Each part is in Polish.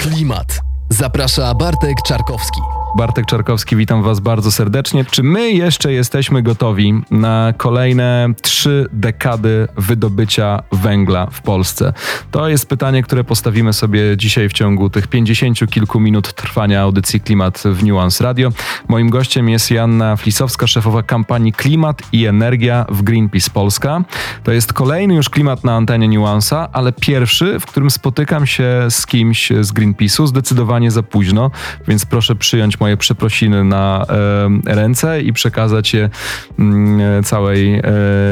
Klimat. Zaprasza Bartek Czarkowski. Bartek Czarkowski, witam Was bardzo serdecznie. Czy my jeszcze jesteśmy gotowi na kolejne trzy dekady wydobycia węgla w Polsce? To jest pytanie, które postawimy sobie dzisiaj w ciągu tych pięćdziesięciu kilku minut trwania audycji Klimat w Nuance Radio. Moim gościem jest Janna Flisowska, szefowa kampanii Klimat i Energia w Greenpeace Polska. To jest kolejny już klimat na antenie Nuansa, ale pierwszy, w którym spotykam się z kimś z Greenpeace'u, zdecydowanie za późno, więc proszę przyjąć moje przeprosiny na e, ręce i przekazać je mm, całej, e,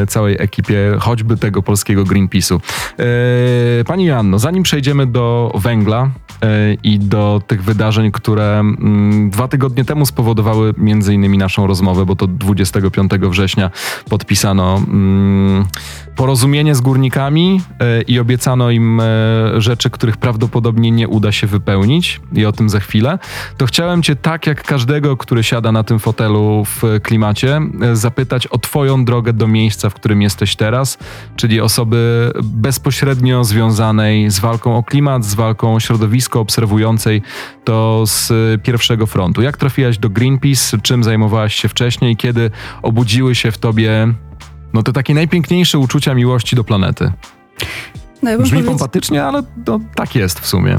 całej ekipie, choćby tego polskiego Greenpeace'u. E, pani Joanno, zanim przejdziemy do węgla i do tych wydarzeń, które mm, dwa tygodnie temu spowodowały między innymi naszą rozmowę, bo to 25 września podpisano mm, porozumienie z górnikami i obiecano im rzeczy, których prawdopodobnie nie uda się wypełnić i o tym za chwilę, to chciałem cię tak jak każdego, który siada na tym fotelu w klimacie, e, zapytać o twoją drogę do miejsca, w którym jesteś teraz, czyli osoby bezpośrednio związanej z walką o klimat, z walką o środowisko, obserwującej to z pierwszego frontu. Jak trafiłaś do Greenpeace, czym zajmowałaś się wcześniej, kiedy obudziły się w tobie no te takie najpiękniejsze uczucia miłości do planety. No ja Brzmi powiedz... pompatycznie, ale no, tak jest w sumie.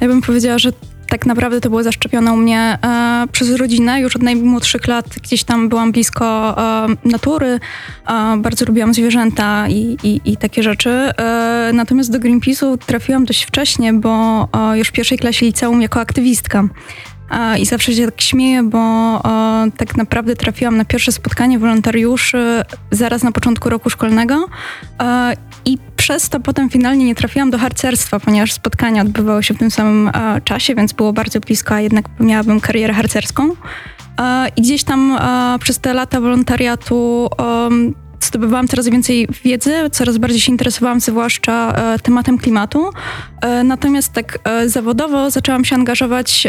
Ja bym powiedziała, że tak naprawdę to było zaszczepione u mnie e, przez rodzinę. Już od najmłodszych lat gdzieś tam byłam blisko e, natury, e, bardzo lubiłam zwierzęta i, i, i takie rzeczy. E, natomiast do Greenpeace'u trafiłam dość wcześnie, bo e, już w pierwszej klasie liceum jako aktywistka. I zawsze się tak śmieję, bo tak naprawdę trafiłam na pierwsze spotkanie wolontariuszy zaraz na początku roku szkolnego i przez to potem finalnie nie trafiłam do harcerstwa, ponieważ spotkania odbywały się w tym samym czasie, więc było bardzo blisko, a jednak miałabym karierę harcerską. I gdzieś tam przez te lata wolontariatu zdobywałam coraz więcej wiedzy, coraz bardziej się interesowałam zwłaszcza e, tematem klimatu. E, natomiast tak e, zawodowo zaczęłam się angażować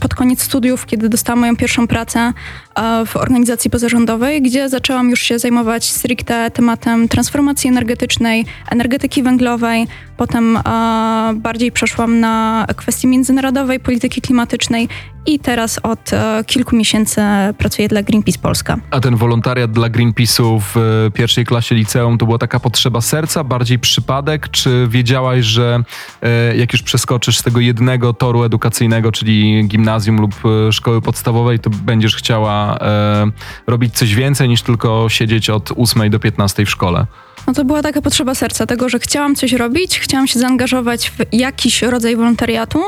pod koniec studiów, kiedy dostałam moją pierwszą pracę w organizacji pozarządowej, gdzie zaczęłam już się zajmować stricte tematem transformacji energetycznej, energetyki węglowej. Potem bardziej przeszłam na kwestie międzynarodowej, polityki klimatycznej i teraz od kilku miesięcy pracuję dla Greenpeace Polska. A ten wolontariat dla Greenpeace'u w pierwszej klasie liceum to była taka potrzeba serca, bardziej przypadek, czy wiedziałaś, że E, jak już przeskoczysz z tego jednego toru edukacyjnego, czyli gimnazjum lub e, szkoły podstawowej, to będziesz chciała e, robić coś więcej niż tylko siedzieć od 8 do 15 w szkole. No to była taka potrzeba serca, tego, że chciałam coś robić, chciałam się zaangażować w jakiś rodzaj wolontariatu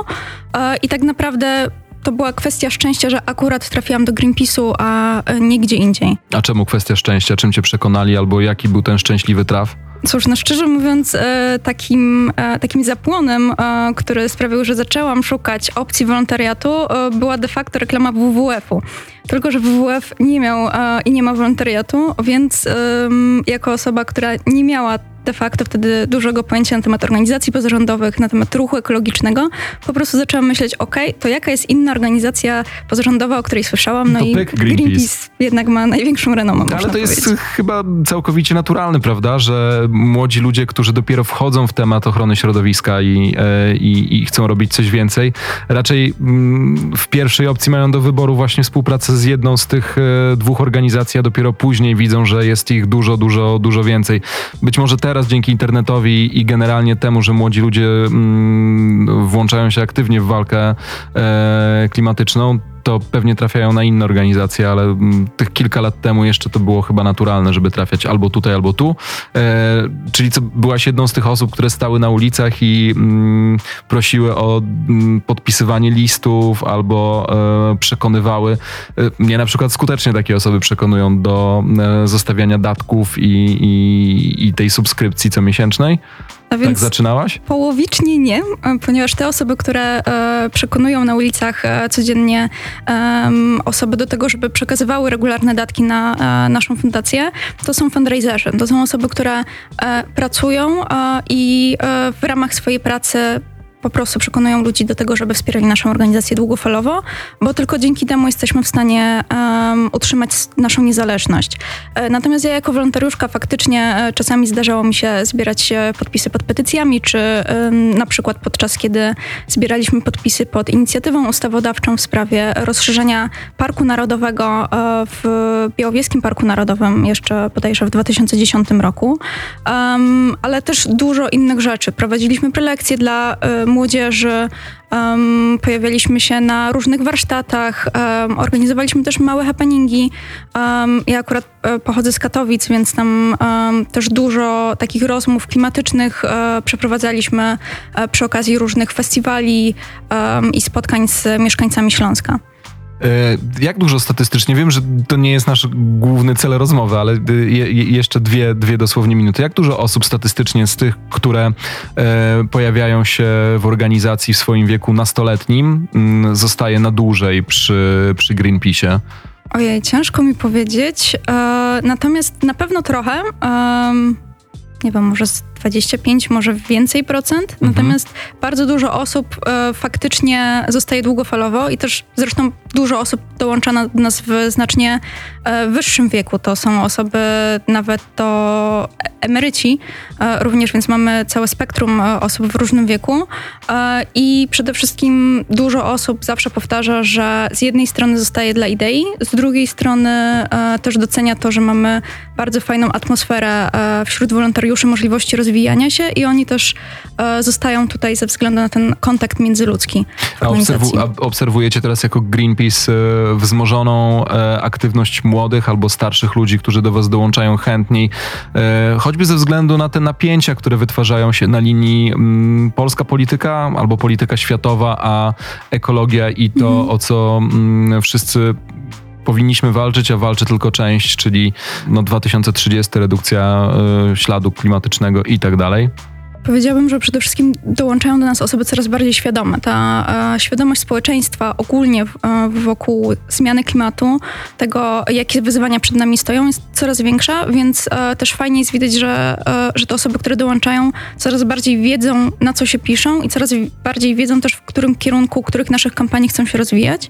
i tak naprawdę to była kwestia szczęścia, że akurat trafiłam do Greenpeace'u, a nie gdzie indziej. A czemu kwestia szczęścia? Czym cię przekonali albo jaki był ten szczęśliwy traf? Cóż, no szczerze mówiąc, e, takim, e, takim zapłonem, e, który sprawił, że zaczęłam szukać opcji wolontariatu, była de facto reklama WWF-u. Tylko, że WWF nie miał i nie ma wolontariatu, więc jako osoba, która nie miała de facto wtedy dużego pojęcia na temat organizacji pozarządowych, na temat ruchu ekologicznego, po prostu zaczęłam myśleć, ok, to jaka jest inna organizacja pozarządowa, o której słyszałam, no to i Greenpeace. Greenpeace. jednak ma największą renomę. Ale to jest powiedzieć. chyba całkowicie naturalne, prawda, że młodzi ludzie, którzy dopiero wchodzą w temat ochrony środowiska i, e, i, i chcą robić coś więcej, raczej mm, w pierwszej opcji mają do wyboru właśnie współpracę z jedną z tych e, dwóch organizacji, a dopiero później widzą, że jest ich dużo, dużo, dużo więcej. Być może teraz teraz dzięki internetowi i generalnie temu, że młodzi ludzie mm, włączają się aktywnie w walkę e, klimatyczną, to pewnie trafiają na inne organizacje, ale mm, tych kilka lat temu jeszcze to było chyba naturalne, żeby trafiać albo tutaj, albo tu. E, czyli co, byłaś jedną z tych osób, które stały na ulicach i mm, prosiły o mm, podpisywanie listów albo e, przekonywały. E, mnie na przykład skutecznie takie osoby przekonują do e, zostawiania datków i, i, i tej subskrypcji comiesięcznej. A więc tak zaczynałaś? Połowicznie nie, ponieważ te osoby, które e, przekonują na ulicach e, codziennie osoby do tego, żeby przekazywały regularne datki na e, naszą fundację, to są fundraiserzy. To są osoby, które pracują i w ramach swojej pracy po prostu przekonują ludzi do tego, żeby wspierali naszą organizację długofalowo, bo tylko dzięki temu jesteśmy w stanie um, utrzymać naszą niezależność. E, natomiast ja jako wolontariuszka faktycznie e, czasami zdarzało mi się zbierać e, podpisy pod petycjami, czy na przykład podczas kiedy zbieraliśmy podpisy pod inicjatywą ustawodawczą w sprawie rozszerzenia Parku Narodowego w Białowieskim Parku Narodowym jeszcze bodajże w 2010 roku, um, ale też dużo innych rzeczy. Prowadziliśmy prelekcje dla młodzieży, um, pojawialiśmy się na różnych warsztatach, um, organizowaliśmy też małe happeningi. Um, ja akurat e, pochodzę z Katowic, więc tam też dużo takich rozmów klimatycznych e, przeprowadzaliśmy e, przy okazji różnych festiwali i spotkań z mieszkańcami Śląska. E, jak dużo statystycznie, wiem, że to nie jest nasz główny cel rozmowy, ale je, jeszcze dwie, dwie dosłownie minuty. Jak dużo osób statystycznie z tych, które e, pojawiają się w organizacji w swoim wieku nastoletnim, m, zostaje na dłużej przy, przy Greenpeace'ie? Ojej, ciężko mi powiedzieć. E, natomiast na pewno trochę. Nie wiem, może 25, może więcej procent. Mhm. Natomiast bardzo dużo osób e, faktycznie zostaje długofalowo i też zresztą dużo osób dołącza do nas w znacznie e, wyższym wieku. To są osoby nawet to emeryci e, również, więc mamy całe spektrum e, osób w różnym wieku. E, I przede wszystkim dużo osób zawsze powtarza, że z jednej strony zostaje dla idei, z drugiej strony e, też docenia to, że mamy bardzo fajną atmosferę wśród wolontariuszy, możliwości rozwijania rozwijania się i oni też e, zostają tutaj ze względu na ten kontakt międzyludzki. A, obserwu, a obserwujecie teraz jako Greenpeace e, wzmożoną e, aktywność młodych albo starszych ludzi, którzy do was dołączają chętniej, e, choćby ze względu na te napięcia, które wytwarzają się na linii m, mm, polska polityka albo polityka światowa, a ekologia i to, mhm. o co m, mm, wszyscy powinniśmy walczyć, a walczy tylko część, czyli no 2030 redukcja y, śladu klimatycznego i tak dalej. Powiedziałabym, że przede wszystkim dołączają do nas osoby coraz bardziej świadome. Ta e, świadomość społeczeństwa ogólnie e, wokół zmiany klimatu, tego, jakie wyzwania przed nami stoją, jest coraz większa, więc e, też fajnie jest widać, że, e, że te osoby, które dołączają, coraz bardziej wiedzą, na co się piszą i coraz bardziej wiedzą też, w którym kierunku, których naszych kampanii chcą się rozwijać.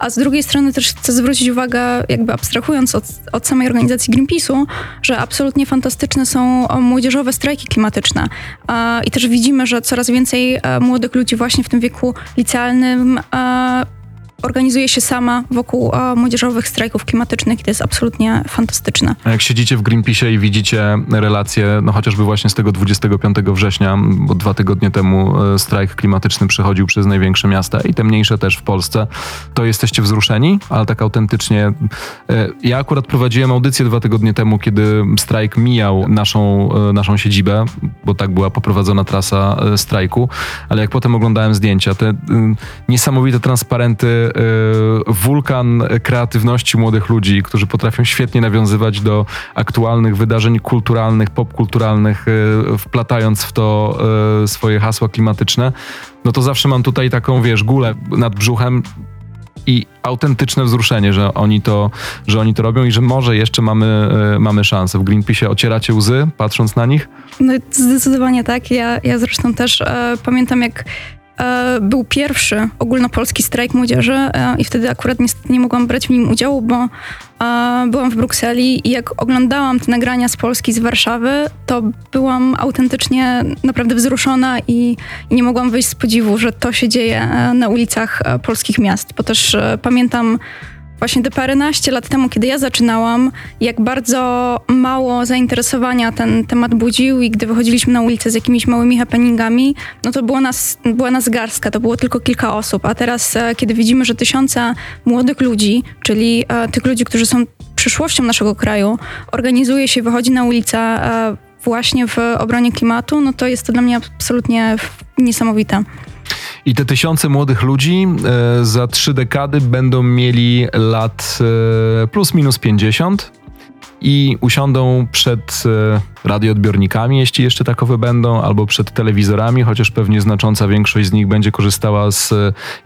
A z drugiej strony też chcę zwrócić uwagę, jakby abstrahując od, od samej organizacji Greenpeace'u, że absolutnie fantastyczne są młodzieżowe strajki klimatyczne. I też widzimy, że coraz więcej e, młodych ludzi właśnie w tym wieku licealnym e, organizuje się sama wokół o, młodzieżowych strajków klimatycznych i to jest absolutnie fantastyczne. A jak siedzicie w Greenpeace i widzicie relacje, no chociażby właśnie z tego 25 września, bo dwa tygodnie temu e, strajk klimatyczny przechodził przez największe miasta i te mniejsze też w Polsce, to jesteście wzruszeni, ale tak autentycznie. E, ja akurat prowadziłem audycję dwa tygodnie temu, kiedy strajk mijał naszą, e, naszą siedzibę, bo tak była poprowadzona trasa strajku, ale jak potem oglądałem zdjęcia, te niesamowite transparenty wulkan kreatywności młodych ludzi, którzy potrafią świetnie nawiązywać do aktualnych wydarzeń kulturalnych, popkulturalnych, y, wplatając w to y, swoje hasła klimatyczne, no to zawsze mam tutaj taką, wiesz, gulę nad brzuchem i autentyczne wzruszenie, że oni to, że oni to robią i że może jeszcze mamy, mamy szansę. W Greenpeace ocieracie łzy, patrząc na nich? No zdecydowanie tak. Ja, ja zresztą też e, pamiętam, jak był pierwszy ogólnopolski strajk młodzieży e, i wtedy akurat niestety nie mogłam brać w nim udziału, bo e, byłam w Brukseli i jak oglądałam te nagrania z Polski, z Warszawy, to byłam autentycznie naprawdę wzruszona i, i nie mogłam wyjść z podziwu, że to się dzieje na ulicach polskich miast, bo też pamiętam właśnie te paręnaście lat temu, kiedy ja zaczynałam, jak bardzo mało zainteresowania ten temat budził i gdy wychodziliśmy na ulicę z jakimiś małymi happeningami, no to było nas, była nas garstka, to było tylko kilka osób, a teraz, e, kiedy widzimy, że tysiące młodych ludzi, czyli e, tych ludzi, którzy są przyszłością naszego kraju, organizuje się, wychodzi na ulicę e, właśnie w obronie klimatu, no to jest to dla mnie absolutnie niesamowite. I te tysiące młodych ludzi e, za trzy dekady będą mieli lat e, plus minus 50 i usiądą przed e, radioodbiornikami, jeśli jeszcze takowe będą, albo przed telewizorami, chociaż pewnie znacząca większość z nich będzie korzystała z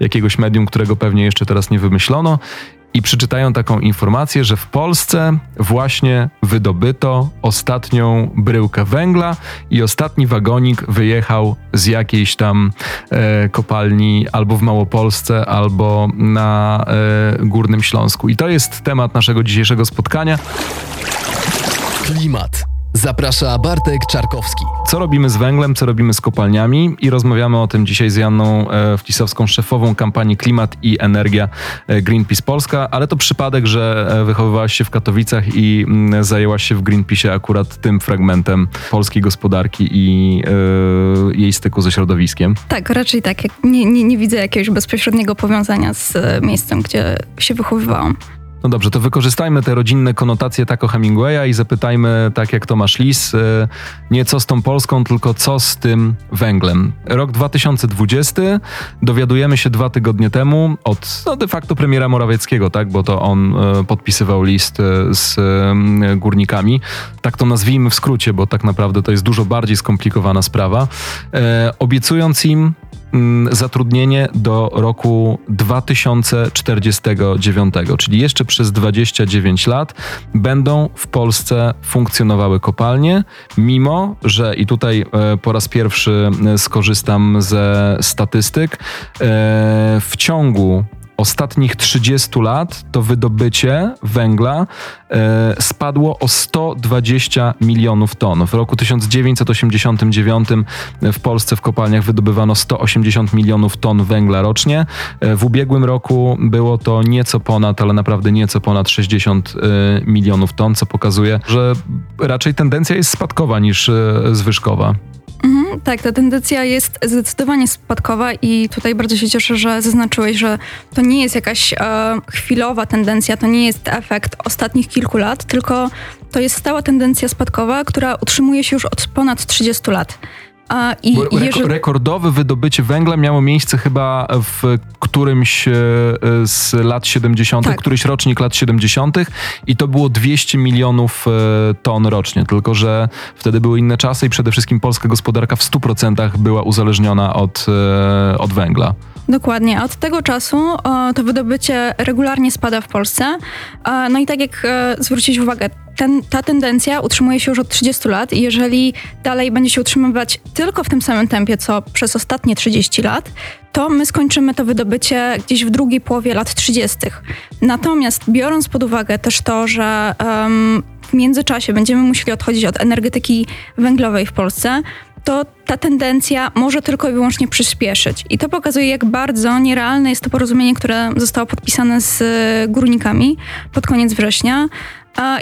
jakiegoś medium, którego pewnie jeszcze teraz nie wymyślono i przeczytają taką informację, że w Polsce właśnie wydobyto ostatnią bryłkę węgla i ostatni wagonik wyjechał z jakiejś tam e, kopalni albo w Małopolsce, albo na e, Górnym Śląsku. I to jest temat naszego dzisiejszego spotkania. Klimat. Zaprasza Bartek Czarkowski. Co robimy z węglem, co robimy z kopalniami i rozmawiamy o tym dzisiaj z Janną e, Wcisowską, szefową kampanii Klimat i Energia e, Greenpeace Polska, ale to przypadek, że e, wychowywałaś się w Katowicach i mm, zajęłaś się w Greenpeace akurat tym fragmentem polskiej gospodarki i e, jej styku ze środowiskiem. Tak, raczej tak. Nie, nie, nie widzę jakiegoś bezpośredniego powiązania z miejscem, gdzie się wychowywałam. No dobrze, to wykorzystajmy te rodzinne konotacje Taco Hemingwaya i zapytajmy, tak jak Tomasz Lis, e, nie co z tą Polską, tylko co z tym węglem. Rok 2020, dowiadujemy się dwa tygodnie temu od no de facto premiera Morawieckiego, tak, bo to on e, podpisywał list e, z górnikami. Tak to nazwijmy w skrócie, bo tak naprawdę to jest dużo bardziej skomplikowana sprawa. Obiecując im zatrudnienie do roku 2049, czyli jeszcze przez 29 lat będą w Polsce funkcjonowały kopalnie, mimo że i tutaj e, po raz pierwszy e, skorzystam ze statystyk, e, w ciągu ostatnich 30 lat to wydobycie węgla e, spadło o 120 milionów ton. W roku 1989 w Polsce w kopalniach wydobywano 180 milionów ton węgla rocznie. E, w ubiegłym roku było to nieco ponad, ale naprawdę nieco ponad 60 e, milionów ton, co pokazuje, że raczej tendencja jest spadkowa niż e, zwyżkowa. Mhm, tak, ta tendencja jest zdecydowanie spadkowa i tutaj bardzo się cieszę, że zaznaczyłeś, że to nie jest jakaś e, chwilowa tendencja, to nie jest efekt ostatnich kilku lat, tylko to jest stała tendencja spadkowa, która utrzymuje się już od ponad 30 lat. A, i jeżeli... Rekordowe wydobycie węgla miało miejsce chyba w którymś e, z lat 70., tak. któryś rocznik lat 70. i to było 200 milionów e, ton rocznie. Tylko, że wtedy były inne czasy i przede wszystkim polska gospodarka w 100% była uzależniona od, e, od węgla. Dokładnie. Od tego czasu to wydobycie regularnie spada w Polsce. No i tak jak zwrócić uwagę, ten, ta tendencja utrzymuje się już od 30 lat i jeżeli dalej będzie się utrzymywać tylko w tym samym tempie, co przez ostatnie 30 lat, to my skończymy to wydobycie gdzieś w drugiej połowie lat 30. Natomiast biorąc pod uwagę też to, że um, w międzyczasie będziemy musieli odchodzić od energetyki węglowej w Polsce, to ta tendencja może tylko i wyłącznie przyspieszyć. I to pokazuje, jak bardzo nierealne jest to porozumienie, które zostało podpisane z górnikami pod koniec września.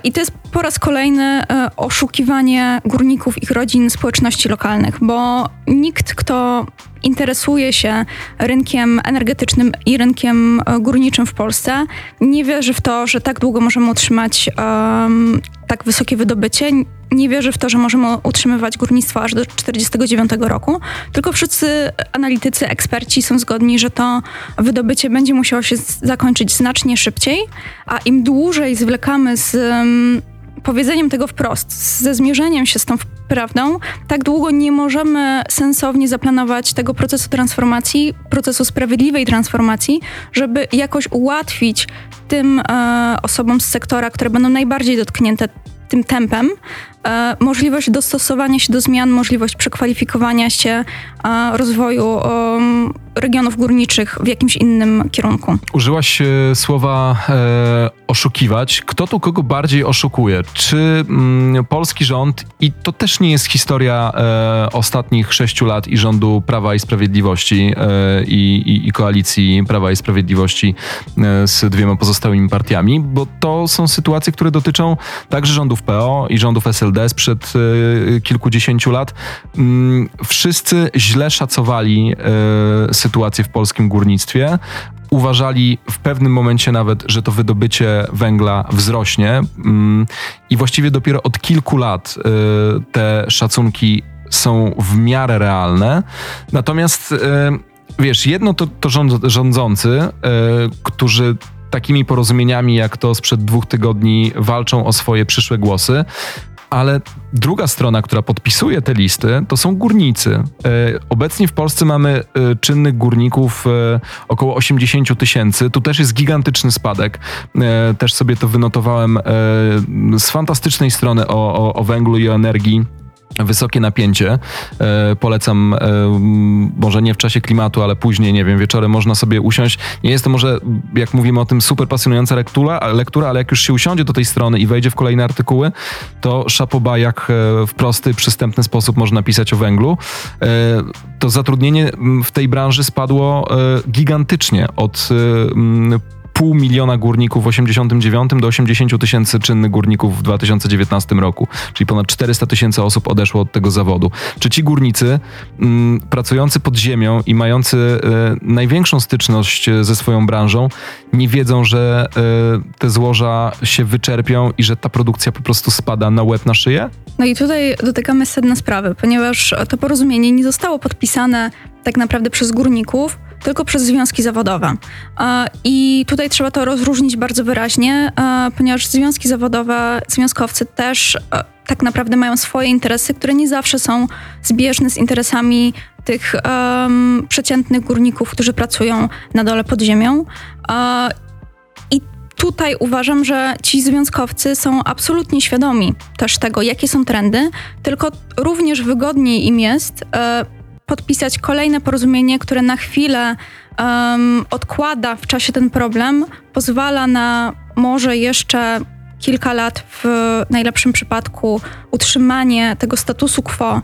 I to jest po raz kolejny e, oszukiwanie górników, ich rodzin, społeczności lokalnych, bo nikt, kto interesuje się rynkiem energetycznym i rynkiem e, górniczym w Polsce, nie wierzy w to, że tak długo możemy utrzymać um, tak wysokie wydobycie. Nie wierzy w to, że możemy utrzymywać górnictwo aż do 49 roku, tylko wszyscy analitycy, eksperci są zgodni, że to wydobycie będzie musiało się zakończyć znacznie szybciej, a im dłużej zwlekamy z um, powiedzeniem tego wprost, ze zmierzeniem się z tą prawdą, tak długo nie możemy sensownie zaplanować tego procesu transformacji, procesu sprawiedliwej transformacji, żeby jakoś ułatwić tym e, osobom z sektora, które będą najbardziej dotknięte tym tempem, możliwość dostosowania się do zmian, możliwość przekwalifikowania się, e, rozwoju regionów górniczych w jakimś innym kierunku. Użyłaś e, słowa e, oszukiwać. Kto tu kogo bardziej oszukuje? Czy mm, polski rząd, i to też nie jest historia e, ostatnich sześciu lat i rządu Prawa i Sprawiedliwości e, i, i, koalicji Prawa i Sprawiedliwości e, z dwiema pozostałymi partiami, bo to są sytuacje, które dotyczą także rządów PO i rządów SLD sprzed e, kilkudziesięciu lat. Mm, wszyscy źle szacowali sytuację w polskim górnictwie. Uważali w pewnym momencie nawet, że to wydobycie węgla wzrośnie mm, i właściwie dopiero od kilku lat y, te szacunki są w miarę realne. Natomiast y, wiesz, jedno to, to rządzący, y, którzy takimi porozumieniami jak to sprzed dwóch tygodni walczą o swoje przyszłe głosy, ale druga strona, która podpisuje te listy, to są górnicy. E, obecnie w Polsce mamy e, czynnych górników e, około 80 tysięcy. Tu też jest gigantyczny spadek. Też sobie to wynotowałem z fantastycznej strony o, o, o węglu i o energii wysokie napięcie. E, polecam, e, może nie w czasie klimatu, ale później, nie wiem, wieczorem można sobie usiąść. Nie jest to może, jak mówimy o tym, super pasjonująca lektura, lektura ale jak już się usiądzie do tej strony i wejdzie w kolejne artykuły, to szapoba, jak e, w prosty, przystępny sposób można pisać o węglu. E, to zatrudnienie w tej branży spadło e, gigantycznie od e, pół miliona górników w 89 do 80 tysięcy czynnych górników w 2019 roku, czyli ponad 400 tysięcy osób odeszło od tego zawodu. Czy ci górnicy m, mm, pracujący pod ziemią i mający e, największą styczność e, ze swoją branżą nie wiedzą, że e, te złoża się wyczerpią i że ta produkcja po prostu spada na łeb na szyję? No i tutaj dotykamy sedna sprawy, ponieważ to porozumienie nie zostało podpisane tak naprawdę przez górników, tylko przez związki zawodowe. I tutaj trzeba to rozróżnić bardzo wyraźnie, ponieważ związki zawodowe, związkowcy też tak naprawdę mają swoje interesy, które nie zawsze są zbieżne z interesami tych um, przeciętnych górników, którzy pracują na dole pod ziemią. I tutaj uważam, że ci związkowcy są absolutnie świadomi też tego, jakie są trendy, tylko również wygodniej im jest e, podpisać kolejne porozumienie, które na chwilę um, odkłada w czasie ten problem, pozwala na może jeszcze kilka lat w najlepszym przypadku utrzymanie tego statusu quo,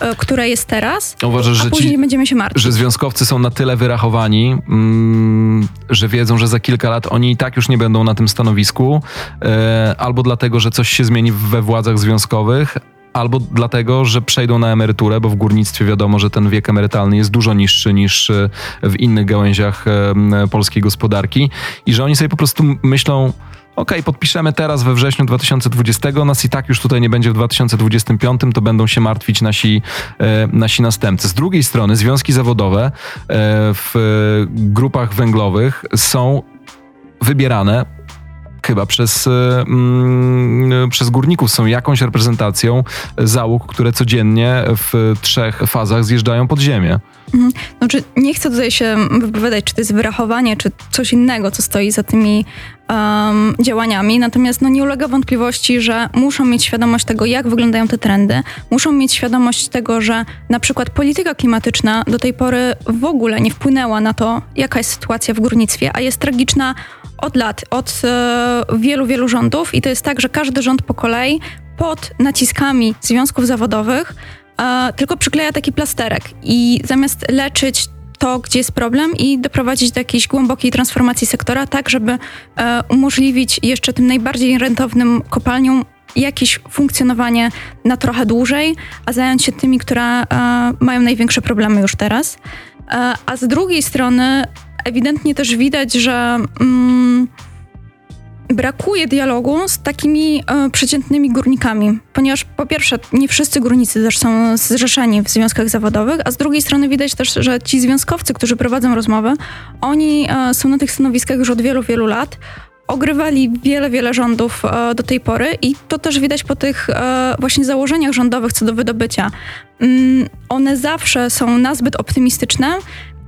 e, które jest teraz, Uważasz, a że później ci, będziemy się martwić. Że związkowcy są na tyle wyrachowani, mm, że wiedzą, że za kilka lat oni i tak już nie będą na tym stanowisku, e, albo dlatego, że coś się zmieni we władzach związkowych, albo dlatego, że przejdą na emeryturę, bo w górnictwie wiadomo, że ten wiek emerytalny jest dużo niższy niż e, w innych gałęziach e, polskiej gospodarki i że oni sobie po prostu myślą, OK, podpiszemy teraz we wrześniu 2020, nas i tak już tutaj nie będzie w 2025, to będą się martwić nasi, e, nasi następcy. Z drugiej strony związki zawodowe w grupach węglowych są wybierane chyba przez, e, mm, przez górników są jakąś reprezentacją załóg, które codziennie w trzech fazach zjeżdżają pod ziemię. Mhm. Znaczy, nie chcę tutaj się wypowiadać, czy to jest wyrachowanie, czy coś innego, co stoi za tymi um, działaniami. Natomiast no, nie ulega wątpliwości, że muszą mieć świadomość tego, jak wyglądają te trendy. Muszą mieć świadomość tego, że na przykład polityka klimatyczna do tej pory w ogóle nie wpłynęła na to, jaka jest sytuacja w górnictwie, a jest tragiczna od lat, od e, wielu, wielu rządów. I to jest tak, że każdy rząd po kolei pod naciskami związków zawodowych e, tylko przykleja taki plasterek i zamiast leczyć to, gdzie jest problem i doprowadzić do jakiejś głębokiej transformacji sektora, tak żeby e, umożliwić jeszcze tym najbardziej rentownym kopalniom jakieś funkcjonowanie na trochę dłużej, a zająć się tymi, które mają największe problemy już teraz. A z drugiej strony ewidentnie też widać, że mm, brakuje dialogu z takimi e, przeciętnymi górnikami, ponieważ po pierwsze nie wszyscy górnicy też są zrzeszeni w związkach zawodowych, a z drugiej strony widać też, że ci związkowcy, którzy prowadzą rozmowy, oni e, są na tych stanowiskach już od wielu, wielu lat, ogrywali wiele, wiele rządów e, do tej pory i to też widać po tych e, właśnie założeniach rządowych co do wydobycia. Mm, one zawsze są nazbyt optymistyczne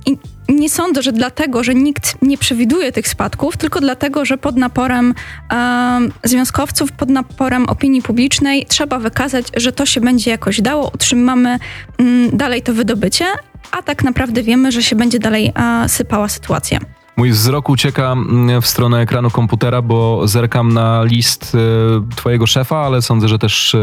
i nie sądzę, że dlatego, że nikt nie przewiduje tych spadków, tylko dlatego, że pod naporem e, związkowców, pod naporem opinii publicznej trzeba wykazać, że to się będzie jakoś dało, utrzymamy mm, dalej to wydobycie, a tak naprawdę wiemy, że się będzie dalej e, sypała sytuacja. Mój wzrok ucieka mm, w stronę ekranu komputera, bo zerkam na list e, twojego szefa, ale sądzę, że też e,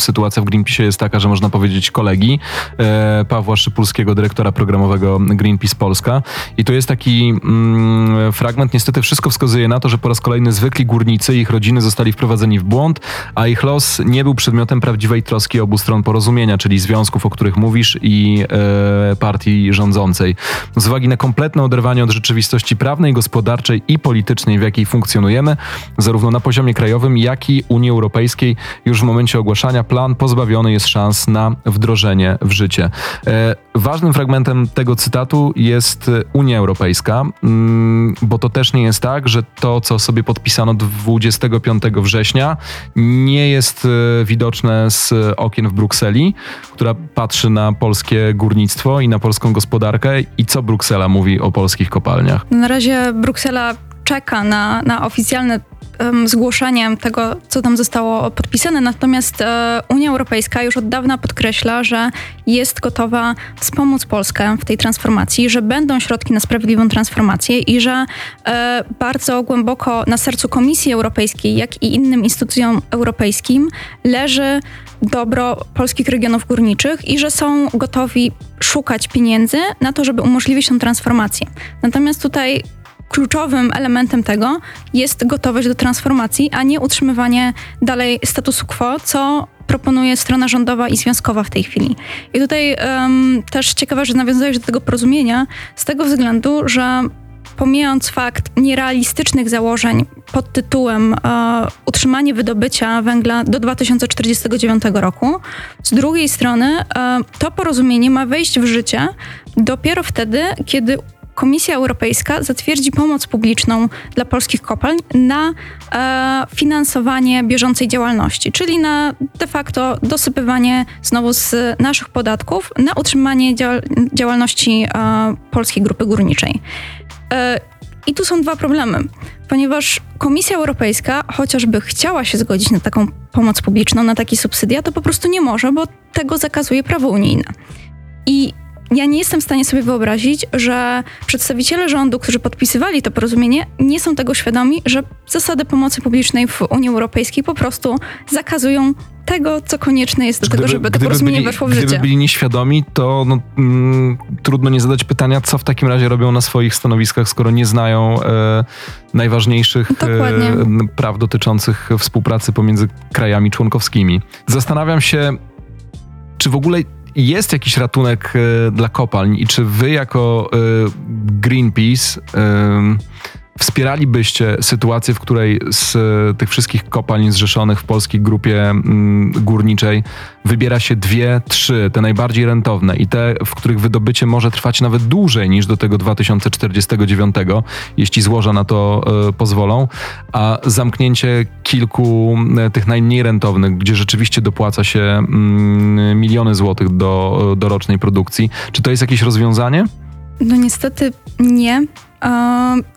sytuacja w Greenpeace jest taka, że można powiedzieć kolegi e, Pawła Szypulskiego, dyrektora programowego Greenpeace Polska. I to jest taki mm, fragment, niestety wszystko wskazuje na to, że po raz kolejny zwykli górnicy i ich rodziny zostali wprowadzeni w błąd, a ich los nie był przedmiotem prawdziwej troski obu stron porozumienia, czyli związków, o których mówisz i partii rządzącej. Z uwagi na kompletne oderwanie od rzeczywistości prawnej, gospodarczej i politycznej, w jakiej funkcjonujemy, zarówno na poziomie krajowym, jak i Unii Europejskiej. Już w momencie ogłaszania plan pozbawiony jest szans na wdrożenie w życie. E, ważnym fragmentem tego cytatu jest Unia Europejska, mm, bo to też nie jest tak, że to, co sobie podpisano 25 września, nie jest e, widoczne z okien w Brukseli, która patrzy na polskie górnictwo i na polską gospodarkę i co Bruksela mówi o polskich kopalniach. Na razie Bruksela czeka na, na oficjalne um, zgłoszenie tego, co tam zostało podpisane. Natomiast e, Unia Europejska już od dawna podkreśla, że jest gotowa wspomóc Polskę w tej transformacji, że będą środki na sprawiedliwą transformację i że e, bardzo głęboko na sercu Komisji Europejskiej, jak i innym instytucjom europejskim leży dobro polskich regionów górniczych i że są gotowi szukać pieniędzy na to, żeby umożliwić tę transformację. Natomiast tutaj kluczowym elementem tego jest gotowość do transformacji, a nie utrzymywanie dalej statusu quo, co proponuje strona rządowa i związkowa w tej chwili. I tutaj um, też ciekawe, że nawiązałeś do tego porozumienia z tego względu, że pomijając fakt nierealistycznych założeń pod tytułem e, utrzymanie wydobycia węgla do 2049 roku, z drugiej strony e, to porozumienie ma wejść w życie dopiero wtedy, kiedy Komisja Europejska zatwierdzi pomoc publiczną dla polskich kopalń na e, finansowanie bieżącej działalności, czyli na de facto dosypywanie znowu z naszych podatków na utrzymanie dział działalności e, Polskiej Grupy Górniczej. E, I tu są dwa problemy, ponieważ Komisja Europejska, chociażby chciała się zgodzić na taką pomoc publiczną, na taki subsydia, to po prostu nie może, bo tego zakazuje prawo unijne. I ja nie jestem w stanie sobie wyobrazić, że przedstawiciele rządu, którzy podpisywali to porozumienie, nie są tego świadomi, że zasady pomocy publicznej w Unii Europejskiej po prostu zakazują tego, co konieczne jest do gdyby, tego, żeby to porozumienie byli, weszło w życie. Gdyby byli nieświadomi, to no, mm, trudno nie zadać pytania, co w takim razie robią na swoich stanowiskach, skoro nie znają e, najważniejszych e, praw dotyczących współpracy pomiędzy krajami członkowskimi. Zastanawiam się, czy w ogóle jest jakiś ratunek e, dla kopalń i czy wy jako e, Greenpeace Wspieralibyście sytuację, w której z tych wszystkich kopalń zrzeszonych w polskiej grupie mm, górniczej wybiera się dwie, trzy, te najbardziej rentowne i te, w których wydobycie może trwać nawet dłużej niż do tego 2049, jeśli złoża na to y, pozwolą, a zamknięcie kilku y, tych najmniej rentownych, gdzie rzeczywiście dopłaca się y, miliony złotych do, do rocznej produkcji, czy to jest jakieś rozwiązanie? No niestety nie.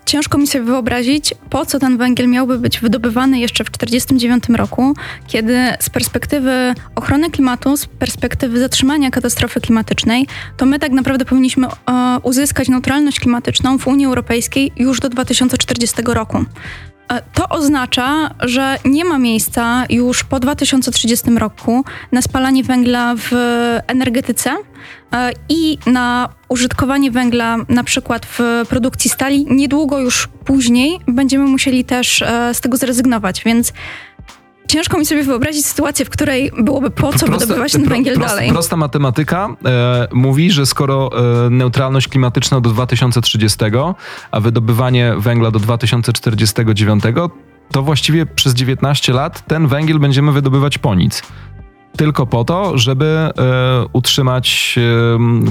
Ciężko mi sobie wyobrazić, po co ten węgiel miałby być wydobywany jeszcze w 1949 roku, kiedy z perspektywy ochrony klimatu, z perspektywy zatrzymania katastrofy klimatycznej, to my tak naprawdę powinniśmy uzyskać neutralność klimatyczną w Unii Europejskiej już do 2040 roku. E, to oznacza, że nie ma miejsca już po 2030 roku na spalanie węgla w energetyce e, i na użytkowanie węgla na przykład w produkcji stali. Niedługo już później będziemy musieli też e, z tego zrezygnować, więc ciężko mi sobie wyobrazić sytuację, w której byłoby po co wydobywać ten węgiel dalej. Prosta matematyka e, mówi, że skoro e, neutralność klimatyczna do 2030, a wydobywanie węgla do 2049, to właściwie przez 19 lat ten węgiel będziemy wydobywać po nic tylko po to, żeby e, utrzymać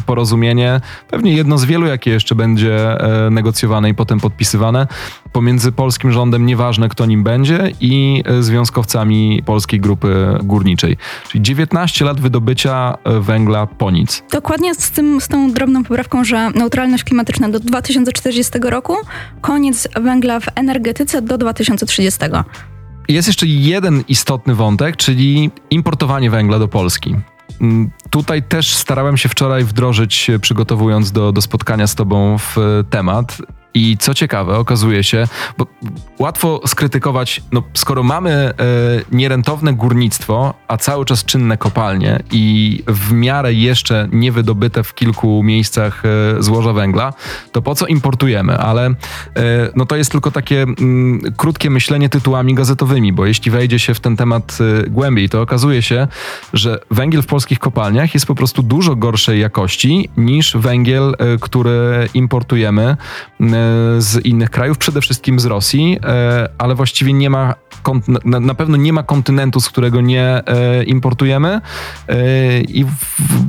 porozumienie, pewnie jedno z wielu, jakie jeszcze będzie e, negocjowane i potem podpisywane, pomiędzy polskim rządem, nieważne kto nim będzie, i e, związkowcami Polskiej Grupy Górniczej. Czyli 19 lat wydobycia węgla po nic. Dokładnie z, tym, z tą drobną poprawką, że neutralność klimatyczna do 2040 roku, koniec węgla w energetyce do 2030. Jest jeszcze jeden istotny wątek, czyli importowanie węgla do Polski. Mm, tutaj też starałem się wczoraj wdrożyć, przygotowując do, do spotkania z Tobą w temat. I co ciekawe, okazuje się, bo łatwo skrytykować, no skoro mamy e, nierentowne górnictwo, a cały czas czynne kopalnie i w miarę jeszcze niewydobyte w kilku miejscach e, złoża węgla, to po co importujemy? Ale e, no to jest tylko takie mm, krótkie myślenie tytułami gazetowymi, bo jeśli wejdzie się w ten temat głębiej, to okazuje się, że węgiel w polskich kopalniach jest po prostu dużo gorszej jakości niż węgiel, który importujemy z innych krajów, przede wszystkim z Rosji, e, ale właściwie nie ma, na, pewno nie ma kontynentu, z którego nie e, importujemy. I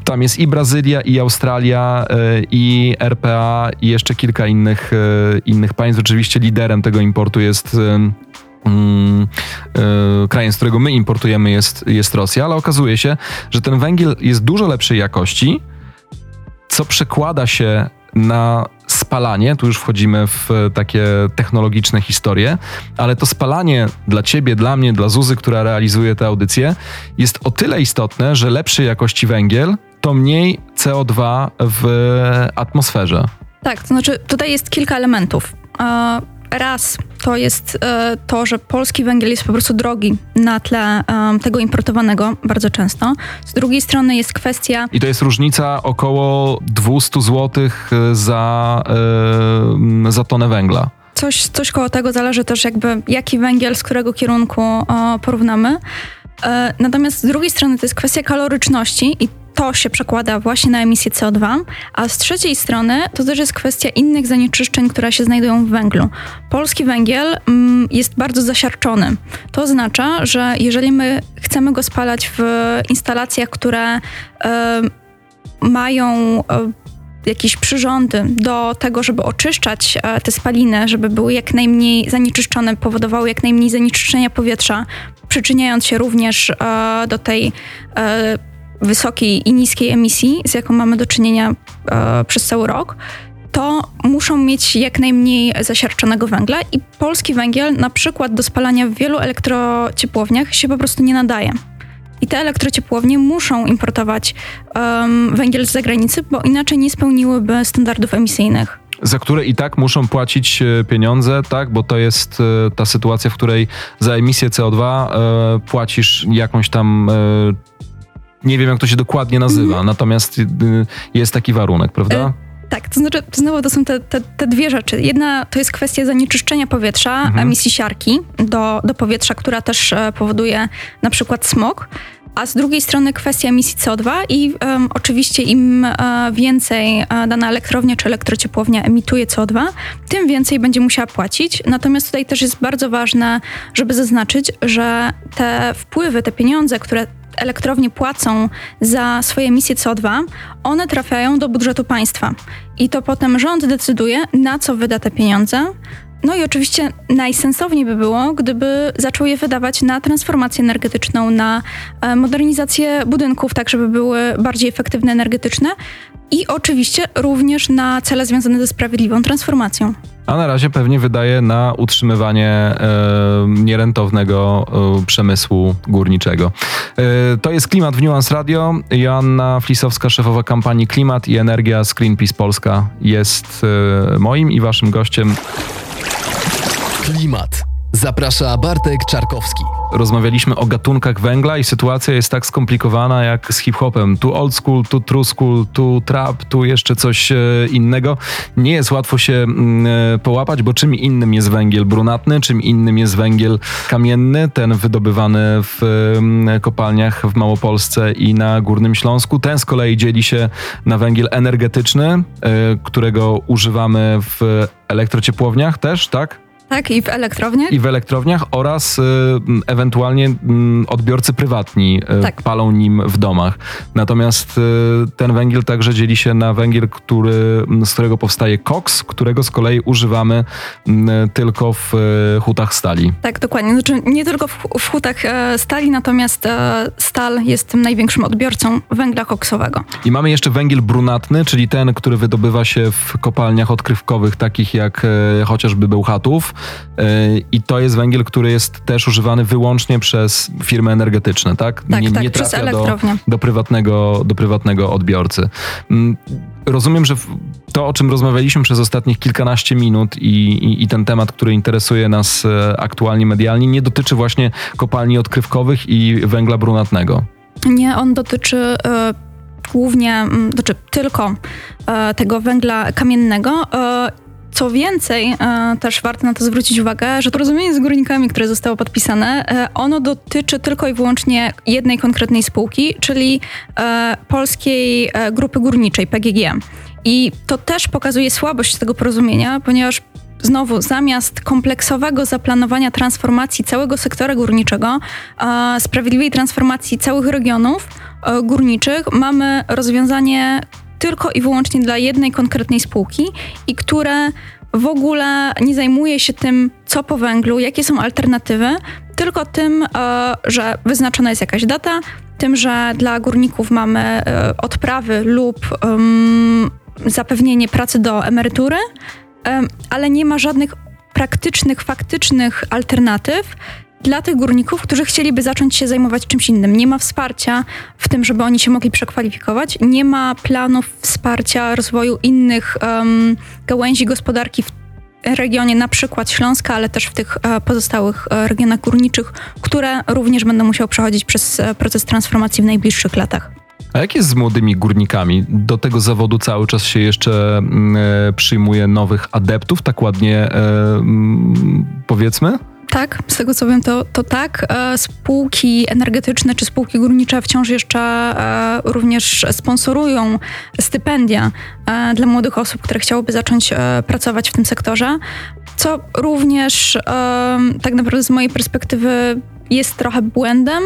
tam jest i Brazylia, i Australia, i RPA, i jeszcze kilka innych, innych państw. Oczywiście liderem tego importu jest Mm, krajem, z którego my importujemy jest, jest Rosja, ale okazuje się, że ten węgiel jest dużo lepszej jakości, co przekłada się na spalanie, tu już wchodzimy w takie technologiczne historie, ale to spalanie dla ciebie, dla mnie, dla Zuzy, która realizuje tę audycję, jest o tyle istotne, że lepszej jakości węgiel to mniej CO2 w atmosferze. Tak, to znaczy tutaj jest kilka elementów. Raz to jest e, to, że polski węgiel jest po prostu drogi na tle tego importowanego bardzo często. Z drugiej strony jest kwestia. I to jest różnica około 200 zł za, e, za tonę węgla. Coś, coś koło tego zależy też jakby jaki węgiel, z którego kierunku porównamy. E, natomiast z drugiej strony to jest kwestia kaloryczności i to się przekłada właśnie na emisję CO2, a z trzeciej strony to też jest kwestia innych zanieczyszczeń, które się znajdują w węglu. Polski węgiel mm, jest bardzo zasiarczony. To oznacza, że jeżeli my chcemy go spalać w instalacjach, które y, mają y, jakieś przyrządy do tego, żeby oczyszczać e, te spaliny, żeby były jak najmniej zanieczyszczone, powodowały jak najmniej zanieczyszczenia powietrza, przyczyniając się również do tej wysokiej i niskiej emisji, z jaką mamy do czynienia e, przez cały rok, to muszą mieć jak najmniej zasiarczonego węgla i polski węgiel na przykład do spalania w wielu elektrociepłowniach się po prostu nie nadaje. I te elektrociepłownie muszą importować um, węgiel z zagranicy, bo inaczej nie spełniłyby standardów emisyjnych za które i tak muszą płacić e, pieniądze, tak? Bo to jest e, ta sytuacja, w której za emisję CO2 e, płacisz jakąś tam nie wiem, jak to się dokładnie nazywa, mm. natomiast y, jest taki warunek, prawda? E, tak, to znaczy, znowu to są te, te, te, dwie rzeczy. Jedna to jest kwestia zanieczyszczenia powietrza, mhm. emisji siarki do, do powietrza, która też e, powoduje na przykład smog. A z drugiej strony kwestia emisji CO2 i um, oczywiście im e, więcej e, dana elektrownia czy elektrociepłownia emituje CO2, tym więcej będzie musiała płacić. Natomiast tutaj też jest bardzo ważne, żeby zaznaczyć, że te wpływy, te pieniądze, które elektrownie płacą za swoje emisje CO2, one trafiają do budżetu państwa. I to potem rząd decyduje, na co wyda te pieniądze. No i oczywiście najsensowniej by było, gdyby zaczął je wydawać na transformację energetyczną, na e, modernizację budynków, tak żeby były bardziej efektywne energetyczne i oczywiście również na cele związane ze sprawiedliwą transformacją. A na razie pewnie wydaje na utrzymywanie e, nierentownego e, przemysłu górniczego. E, to jest Klimat w Nuance Radio. Joanna Flisowska, szefowa kampanii Klimat i Energia z Greenpeace Polska jest e, moim i waszym gościem. Klimat. Zaprasza Bartek Czarkowski. Rozmawialiśmy o gatunkach węgla i sytuacja jest tak skomplikowana jak z hip-hopem. Tu old school, tu true school, tu trap, tu jeszcze coś e, innego. Nie jest łatwo się mm, e, połapać, bo czym innym jest węgiel brunatny, czym innym jest węgiel kamienny, ten wydobywany w mm, kopalniach w Małopolsce i na Górnym Śląsku. Ten z kolei dzieli się na węgiel energetyczny, e, którego używamy w elektrociepłowniach też, tak? Tak, i w elektrowniach? I w elektrowniach oraz y, ewentualnie y, odbiorcy prywatni y, tak. palą nim w domach. Natomiast y, ten węgiel także dzieli się na węgiel, który, z którego powstaje koks, którego z kolei używamy tylko w y, hutach stali. Tak, dokładnie. Znaczy nie tylko w, w hutach e, stali, natomiast e, stal jest tym największym odbiorcą węgla koksowego. I mamy jeszcze węgiel brunatny, czyli ten, który wydobywa się w kopalniach odkrywkowych, takich jak e, chociażby Bełchatów, i to jest węgiel, który jest też używany wyłącznie przez firmy energetyczne, tak? Tak, nie, tak, nie trafia do, do, prywatnego, do prywatnego odbiorcy. Mm, rozumiem, że to, o czym rozmawialiśmy przez ostatnich kilkanaście minut i, i, i, ten temat, który interesuje nas e, aktualnie medialnie, nie dotyczy właśnie kopalni odkrywkowych i węgla brunatnego. Nie, on dotyczy y, głównie, y, znaczy tylko y, tego węgla kamiennego co więcej, e, też warto na to zwrócić uwagę, że porozumienie z górnikami, które zostało podpisane, e, ono dotyczy tylko i wyłącznie jednej konkretnej spółki, czyli e, Polskiej Grupy Górniczej, PGG. I to też pokazuje słabość tego porozumienia, ponieważ znowu zamiast kompleksowego zaplanowania transformacji całego sektora górniczego, sprawiedliwej transformacji całych regionów górniczych, mamy rozwiązanie tylko i wyłącznie dla jednej konkretnej spółki i które w ogóle nie zajmuje się tym, co po węglu, jakie są alternatywy, tylko tym, e, że wyznaczona jest jakaś data, tym, że dla górników mamy e, odprawy lub zapewnienie pracy do emerytury, ale nie ma żadnych praktycznych, faktycznych alternatyw dla tych górników, którzy chcieliby zacząć się zajmować czymś innym. Nie ma wsparcia w tym, żeby oni się mogli przekwalifikować, nie ma planów wsparcia rozwoju innych um, gałęzi gospodarki w regionie na przykład Śląska, ale też w tych e, pozostałych e, regionach górniczych, które również będą musiały przechodzić przez e, proces transformacji w najbliższych latach. A jak jest z młodymi górnikami? Do tego zawodu cały czas się jeszcze mm, przyjmuje nowych adeptów, tak ładnie mm, powiedzmy? Tak, z tego co wiem, to, to tak. E, spółki energetyczne czy spółki górnicze wciąż jeszcze e, również sponsorują stypendia e, dla młodych osób, które chciałyby zacząć pracować w tym sektorze, co również tak naprawdę z mojej perspektywy jest trochę błędem.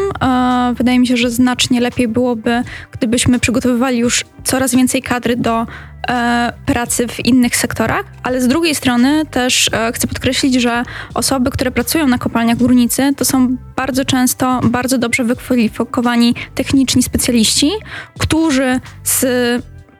Wydaje mi się, że znacznie lepiej byłoby, gdybyśmy przygotowywali już coraz więcej kadry do pracy w innych sektorach, ale z drugiej strony też e, chcę podkreślić, że osoby, które pracują na kopalniach górnicy, to są bardzo często bardzo dobrze wykwalifikowani techniczni specjaliści, którzy z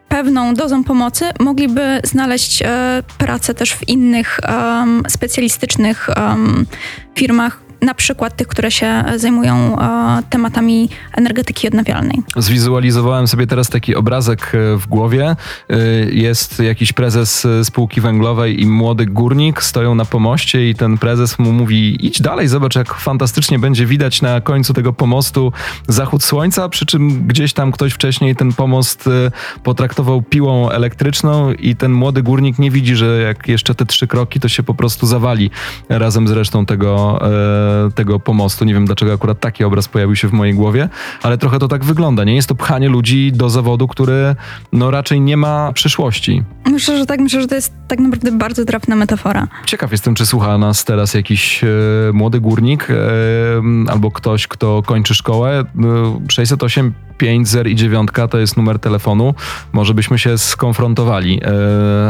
pewną dozą pomocy mogliby znaleźć e, pracę też w innych um, specjalistycznych um, firmach, na przykład tych, które się zajmują e, tematami energetyki odnawialnej. Zwizualizowałem sobie teraz taki obrazek e, w głowie. E, jest jakiś prezes spółki węglowej i młody górnik stoją na pomoście i ten prezes mu mówi idź dalej, zobacz jak fantastycznie będzie widać na końcu tego pomostu zachód słońca, przy czym gdzieś tam ktoś wcześniej ten pomost potraktował piłą elektryczną i ten młody górnik nie widzi, że jak jeszcze te trzy kroki to się po prostu zawali razem z resztą tego tego pomostu. Nie wiem, dlaczego akurat taki obraz pojawił się w mojej głowie, ale trochę to tak wygląda. Nie jest to pchanie ludzi do zawodu, który no raczej nie ma przyszłości. Myślę, że tak. Myślę, że to jest tak naprawdę bardzo trafna metafora. Ciekaw jestem, czy słucha nas teraz jakiś e, młody górnik e, albo ktoś, kto kończy szkołę. E, 608 5, 0 i 9 to jest numer telefonu. Może byśmy się skonfrontowali.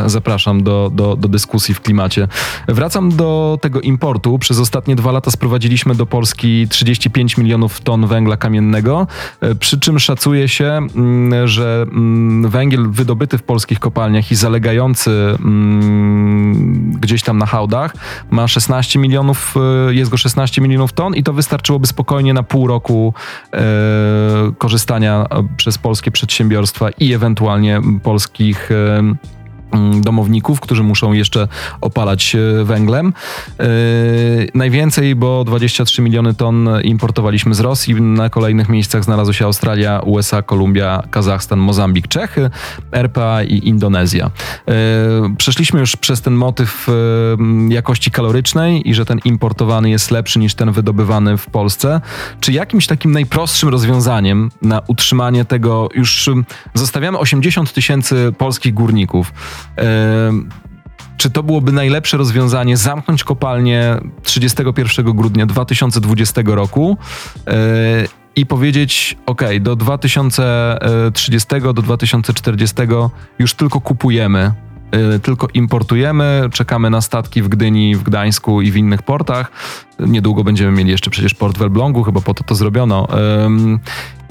E, zapraszam do, do, do dyskusji w klimacie. Wracam do tego importu. Przez ostatnie dwa lata sprowadziliśmy do Polski 35 milionów ton węgla kamiennego, e, przy czym szacuje się, mm, że mm, węgiel wydobyty w polskich kopalniach i zalegający mm, gdzieś tam na hałdach ma 16 milionów, e, jest go 16 milionów ton i to wystarczyłoby spokojnie na pół roku korzystania Przez polskie przedsiębiorstwa i ewentualnie polskich domowników, którzy muszą jeszcze opalać e, węglem. Yy, najwięcej, bo 23 miliony ton importowaliśmy z Rosji. Na kolejnych miejscach znalazły się Australia, USA, Kolumbia, Kazachstan, Mozambik, Czechy, RPA i Indonezja. Yy, przeszliśmy już przez ten motyw jakości kalorycznej i że ten importowany jest lepszy niż ten wydobywany w Polsce. Czy jakimś takim najprostszym rozwiązaniem na utrzymanie tego już zostawiamy 80 tysięcy polskich górników czy to byłoby najlepsze rozwiązanie zamknąć kopalnię 31 grudnia 2020 roku e, i powiedzieć, ok, do 2030, do 2040 już tylko kupujemy, e, tylko importujemy, czekamy na statki w Gdyni, w Gdańsku i w innych portach. Niedługo będziemy mieli jeszcze przecież port w Elblągu, chyba po to to zrobiono.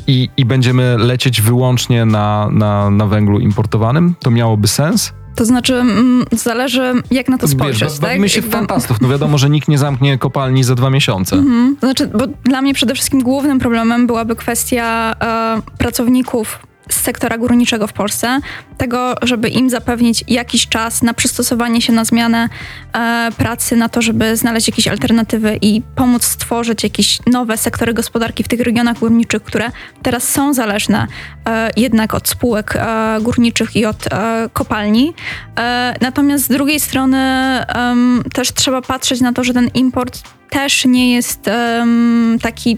I, i będziemy lecieć wyłącznie na, na, na węglu importowanym. To miałoby sens? To znaczy, mm, zależy jak na to spojrzeć. Wiesz, bawimy tak? się w fantastów. No wiadomo, że nikt nie zamknie kopalni za dwa miesiące. Mhm. Znaczy, bo dla mnie przede wszystkim głównym problemem byłaby kwestia e, pracowników z sektora górniczego w Polsce, tego, żeby im zapewnić jakiś czas na przystosowanie się na zmianę e, pracy, na to, żeby znaleźć jakieś alternatywy i pomóc stworzyć jakieś nowe sektory gospodarki w tych regionach górniczych, które teraz są zależne e, jednak od spółek e, górniczych i od e, kopalni. E, natomiast z drugiej strony też trzeba patrzeć na to, że ten import też nie jest taki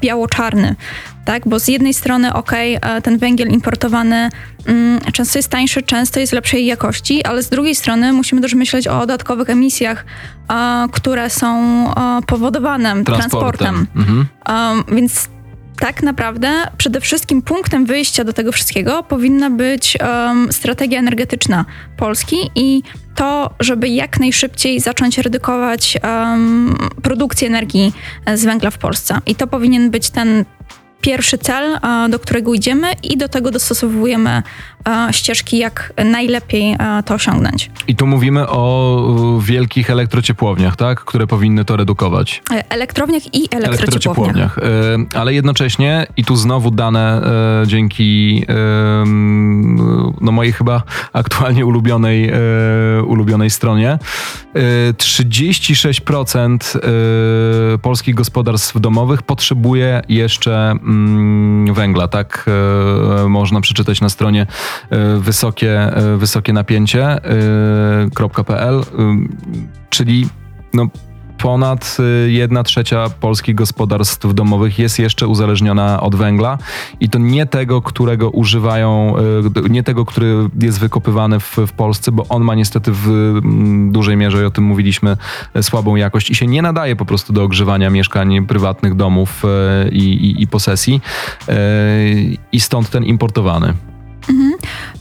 biało-czarny. Tak? Bo z jednej strony, okej, okay, ten węgiel importowany mm, często jest tańszy, często jest lepszej jakości, ale z drugiej strony musimy też myśleć o dodatkowych emisjach, które są powodowane transportem. transportem. Mhm. Więc tak naprawdę przede wszystkim punktem wyjścia do tego wszystkiego powinna być um, strategia energetyczna Polski i to, żeby jak najszybciej zacząć redukować um, produkcję energii z węgla w Polsce. I to powinien być ten pierwszy cel, do którego idziemy i do tego dostosowujemy ścieżki, jak najlepiej to osiągnąć. I tu mówimy o wielkich elektrociepłowniach, tak? Które powinny to redukować. E, elektrowniach i elektrociepłowniach. elektrociepłowniach. E, ale jednocześnie, i tu znowu dane e, dzięki no mojej chyba aktualnie ulubionej, ulubionej stronie, 36% polskich gospodarstw domowych potrzebuje jeszcze mm, węgla, tak? Można przeczytać na stronie E, wysokie, e, wysokie napięcie.pl, e, czyli no, ponad 1 trzecia polskich gospodarstw domowych jest jeszcze uzależniona od węgla i to nie tego, którego używają, nie tego, który jest wykopywany w, w Polsce, bo on ma niestety w dużej mierze, i o tym mówiliśmy, słabą jakość i się nie nadaje po prostu do ogrzewania mieszkań prywatnych, domów i, i, i posesji i stąd ten importowany. Mhm.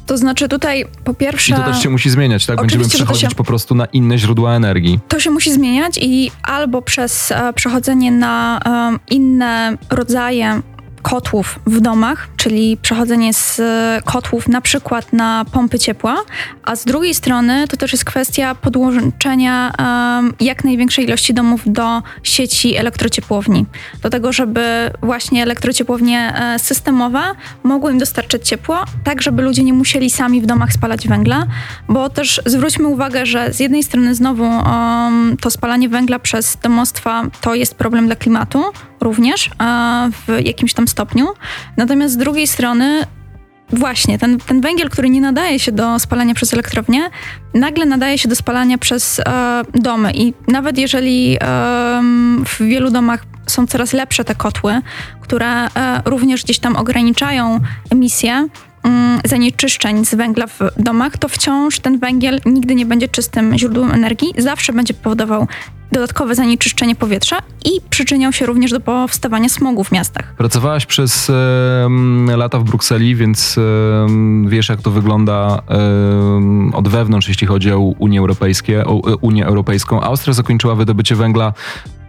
To znaczy tutaj po pierwsze... I to też się musi zmieniać, tak? Będziemy przechodzić się, po prostu na inne źródła energii. To się musi zmieniać i albo przez e, przechodzenie na e, inne rodzaje kotłów w domach, czyli przechodzenie z kotłów na przykład na pompy ciepła, a z drugiej strony to też jest kwestia podłączenia um, jak największej ilości domów do sieci elektrociepłowni. Do tego, żeby właśnie elektrociepłownie e, systemowe mogły im dostarczyć ciepło, tak żeby ludzie nie musieli sami w domach spalać węgla, bo też zwróćmy uwagę, że z jednej strony znowu um, to spalanie węgla przez domostwa to jest problem dla klimatu, również w jakimś tam stopniu. Natomiast z drugiej strony Właśnie, ten, ten węgiel, który nie nadaje się do spalania przez elektrownię, nagle nadaje się do spalania przez e, domy. I nawet jeżeli e, w wielu domach są coraz lepsze te kotły, które e, również gdzieś tam ograniczają emisję, zanieczyszczeń z węgla w domach, to wciąż ten węgiel nigdy nie będzie czystym źródłem energii, zawsze będzie powodował dodatkowe zanieczyszczenie powietrza i przyczyniał się również do powstawania smogu w miastach. Pracowałaś przez e, lata w Brukseli, więc e, wiesz, jak to wygląda e, od wewnątrz, jeśli chodzi o Unię, Europejskie, o Unię Europejską. Austria zakończyła wydobycie węgla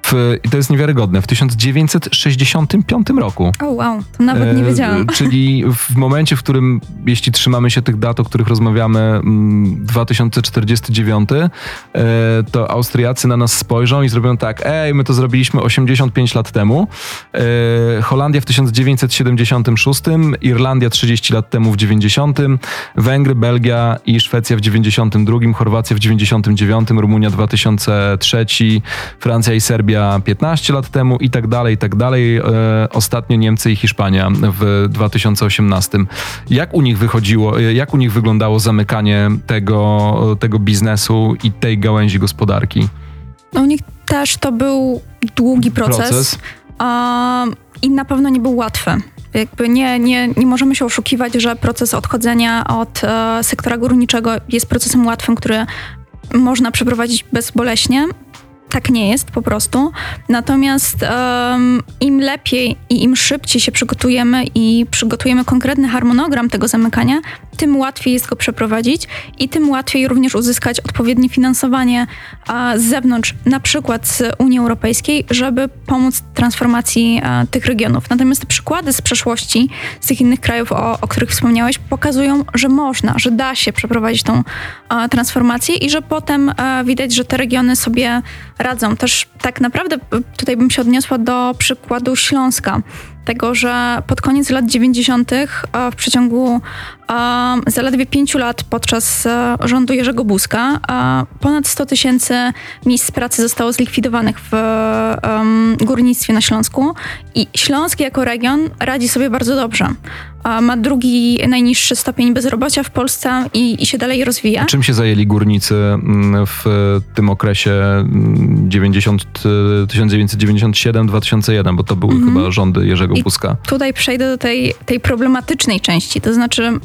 w, i to jest niewiarygodne, w 1965 roku. O oh, wow, to nawet nie e, wiedziałam. E, czyli w momencie, w którym, jeśli trzymamy się tych dat, o których rozmawiamy, 2049, mm, e, to Austriacy na nas spojrzą i zrobią tak, ej, my to zrobiliśmy 85 lat temu, e, Holandia w 1976, Irlandia 30 lat temu w 90, Węgry, Belgia i Szwecja w 92, Chorwacja w 99, Rumunia 2003, Francja i Serbia Serbia 15 lat temu i tak dalej, i tak dalej. E, ostatnio Niemcy i Hiszpania w 2018. Jak u nich wychodziło, e, jak u nich wyglądało zamykanie tego, tego biznesu i tej gałęzi gospodarki? No, u nich też to był długi proces, proces. i na pewno nie był łatwy. Jakby nie, nie, nie możemy się oszukiwać, że proces odchodzenia od e, sektora górniczego jest procesem łatwym, który można przeprowadzić bezboleśnie tak nie jest po prostu. Natomiast um, im lepiej i im szybciej się przygotujemy i przygotujemy konkretny harmonogram tego zamykania, tym łatwiej jest go przeprowadzić i tym łatwiej również uzyskać odpowiednie finansowanie a, z zewnątrz, na przykład z Unii Europejskiej, żeby pomóc transformacji a, tych regionów. Natomiast te przykłady z przeszłości, z tych innych krajów, o, o których wspomniałeś, pokazują, że można, że da się przeprowadzić tą a, transformację i że potem widać, że te regiony sobie radzą. Też tak naprawdę tutaj bym się odniosła do przykładu Śląska tego, że pod koniec lat 90. w przeciągu zaledwie pięciu lat podczas uh, rządu Jerzego Buzka ponad 100 tysięcy miejsc pracy zostało zlikwidowanych w górnictwie na Śląsku i Śląsk jako region radzi sobie bardzo dobrze. Ma drugi najniższy stopień bezrobocia w Polsce i, i się dalej rozwija. Czym się zajęli górnicy mm, w tym okresie 90, 1997-2001, bo to były mhm. chyba rządy Jerzego Buzka? I tutaj przejdę do tej, tej problematycznej części, to znaczy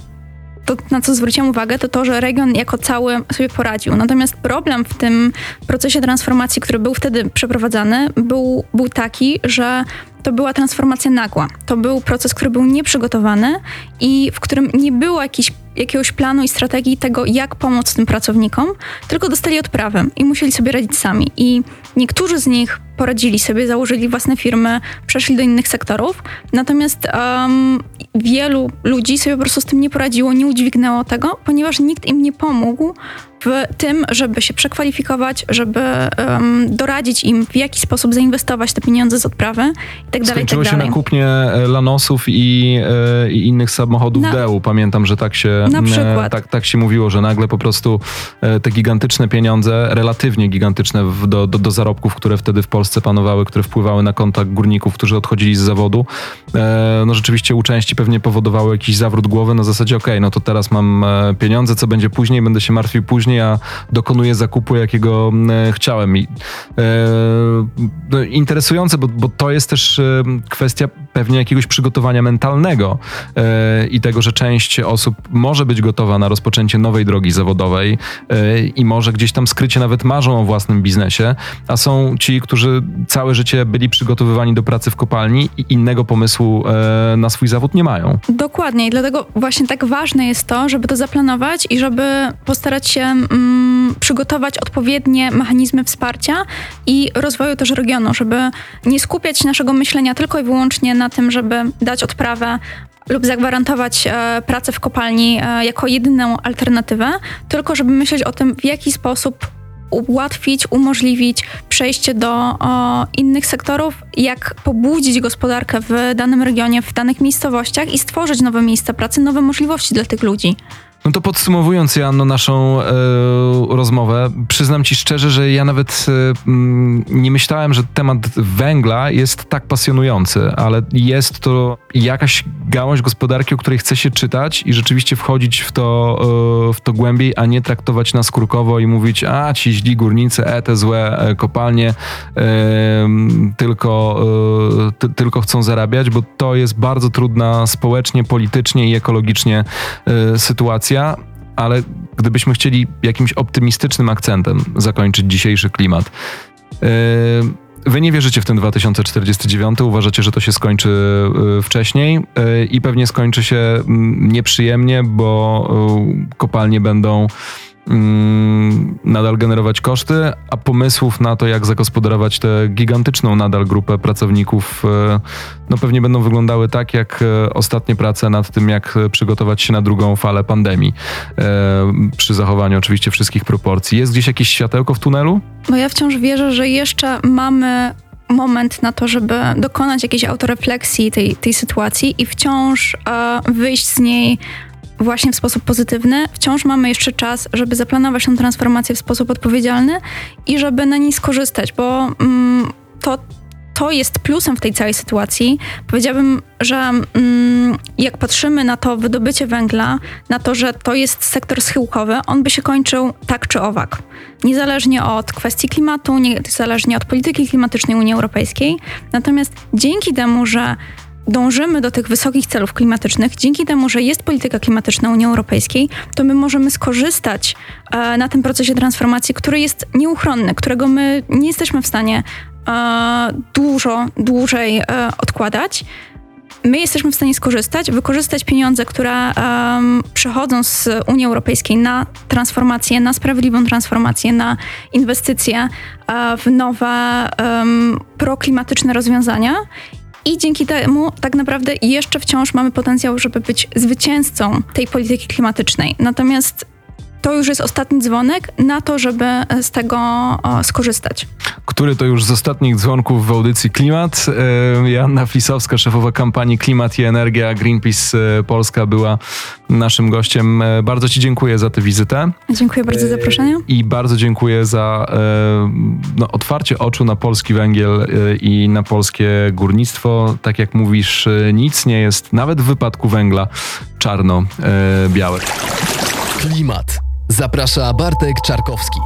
to, na co zwróciłam uwagę, to to, że region jako cały sobie poradził. Natomiast problem w tym procesie transformacji, który był wtedy przeprowadzany, był, był taki, że to była transformacja nagła. To był proces, który był nieprzygotowany i w którym nie było jakiś, jakiegoś planu i strategii tego, jak pomóc tym pracownikom, tylko dostali odprawę i musieli sobie radzić sami. I niektórzy z nich poradzili sobie, założyli własne firmy, przeszli do innych sektorów, natomiast um, wielu ludzi sobie po prostu z tym nie poradziło, nie udźwignęło tego, ponieważ nikt im nie pomógł w tym, żeby się przekwalifikować, żeby um, doradzić im, w jaki sposób zainwestować te pieniądze z odprawy i tak dalej. Skończyło tak się na kupnie e, Lanosów i, e, i innych samochodów na, DEU. Pamiętam, że tak się, tak, tak się mówiło, że nagle po prostu e, te gigantyczne pieniądze, relatywnie gigantyczne w, do, do, do zarobków, które wtedy w Polsce panowały, które wpływały na konta górników, którzy odchodzili z zawodu, no rzeczywiście u części pewnie powodowały jakiś zawrót głowy na zasadzie, okay, no to teraz mam pieniądze, co będzie później, będę się martwił później, a dokonuję zakupu, jakiego e, chciałem. I, e, no, interesujące, bo, bo to jest też e, kwestia pewnie jakiegoś przygotowania mentalnego e, i tego, że część osób może być gotowa na rozpoczęcie nowej drogi zawodowej e, i może gdzieś tam skrycie nawet marzą o własnym biznesie, a są ci, którzy całe życie byli przygotowywani do pracy w kopalni i innego pomysłu e, na swój zawód nie mają. Dokładnie i dlatego właśnie tak ważne jest to, żeby to zaplanować i żeby postarać się mm, przygotować odpowiednie mechanizmy wsparcia i rozwoju też regionu, żeby nie skupiać naszego myślenia tylko i wyłącznie na tym, żeby dać odprawę lub zagwarantować e, pracę w kopalni e, jako jedyną alternatywę, tylko żeby myśleć o tym, w jaki sposób ułatwić, umożliwić przejście do o, innych sektorów, jak pobudzić gospodarkę w danym regionie, w danych miejscowościach i stworzyć nowe miejsca pracy, nowe możliwości dla tych ludzi. No to podsumowując, Janno, naszą e, rozmowę, przyznam ci szczerze, że ja nawet e, nie myślałem, że temat węgla jest tak pasjonujący, ale jest to jakaś gałąź gospodarki, o której chce się czytać i rzeczywiście wchodzić w to, e, w to głębiej, a nie traktować nas kurkowo i mówić, a ci źli górnicy, e, te złe e, kopalnie e, tylko, ty, tylko chcą zarabiać, bo to jest bardzo trudna społecznie, politycznie i ekologicznie sytuacja ale gdybyśmy chcieli jakimś optymistycznym akcentem zakończyć dzisiejszy klimat. Wy nie wierzycie w ten 2049, uważacie, że to się skończy yy, wcześniej yy, i pewnie skończy się mm, nieprzyjemnie, bo kopalnie będą nadal generować koszty, a pomysłów na to, jak zagospodarować tę gigantyczną nadal grupę pracowników, e, no pewnie będą wyglądały tak, jak e, ostatnie prace nad tym, jak przygotować się na drugą falę pandemii, e, przy zachowaniu oczywiście wszystkich proporcji. Jest gdzieś jakieś światełko w tunelu? No ja wciąż wierzę, że jeszcze mamy moment na to, żeby dokonać jakiejś autorefleksji tej, tej sytuacji i wciąż wyjść z niej właśnie w sposób pozytywny, wciąż mamy jeszcze czas, żeby zaplanować tę transformację w sposób odpowiedzialny i żeby na niej skorzystać, bo mm, to to jest plusem w tej całej sytuacji. Powiedziałabym, że mm, jak patrzymy na to wydobycie węgla, na to, że to jest sektor schyłkowy, on by się kończył tak czy owak. Niezależnie od kwestii klimatu, niezależnie od polityki klimatycznej Unii Europejskiej. Natomiast dzięki temu, że dążymy do tych wysokich celów klimatycznych, dzięki temu, że jest polityka klimatyczna Unii Europejskiej, to my możemy skorzystać e, na tym procesie transformacji, który jest nieuchronny, którego my nie jesteśmy w stanie e, dużo dłużej e, odkładać. My jesteśmy w stanie skorzystać, wykorzystać pieniądze, które przychodzą z Unii Europejskiej na transformację, na sprawiedliwą transformację, na inwestycje w nowe proklimatyczne rozwiązania i dzięki temu tak naprawdę jeszcze wciąż mamy potencjał, żeby być zwycięzcą tej polityki klimatycznej. Natomiast to już jest ostatni dzwonek na to, żeby z tego o, skorzystać. Który to już z ostatnich dzwonków w audycji Klimat. E, Joanna Flisowska, szefowa kampanii Klimat i Energia Greenpeace e, Polska była naszym gościem. E, Bardzo Ci dziękuję za tę wizytę. Dziękuję bardzo za zaproszenie. I bardzo dziękuję za e, no, otwarcie oczu na polski węgiel e, i na polskie górnictwo. Tak jak mówisz, e, nic nie jest, nawet w wypadku węgla, czarno-białe. Klimat. Zaprasza Bartek Czarkowski.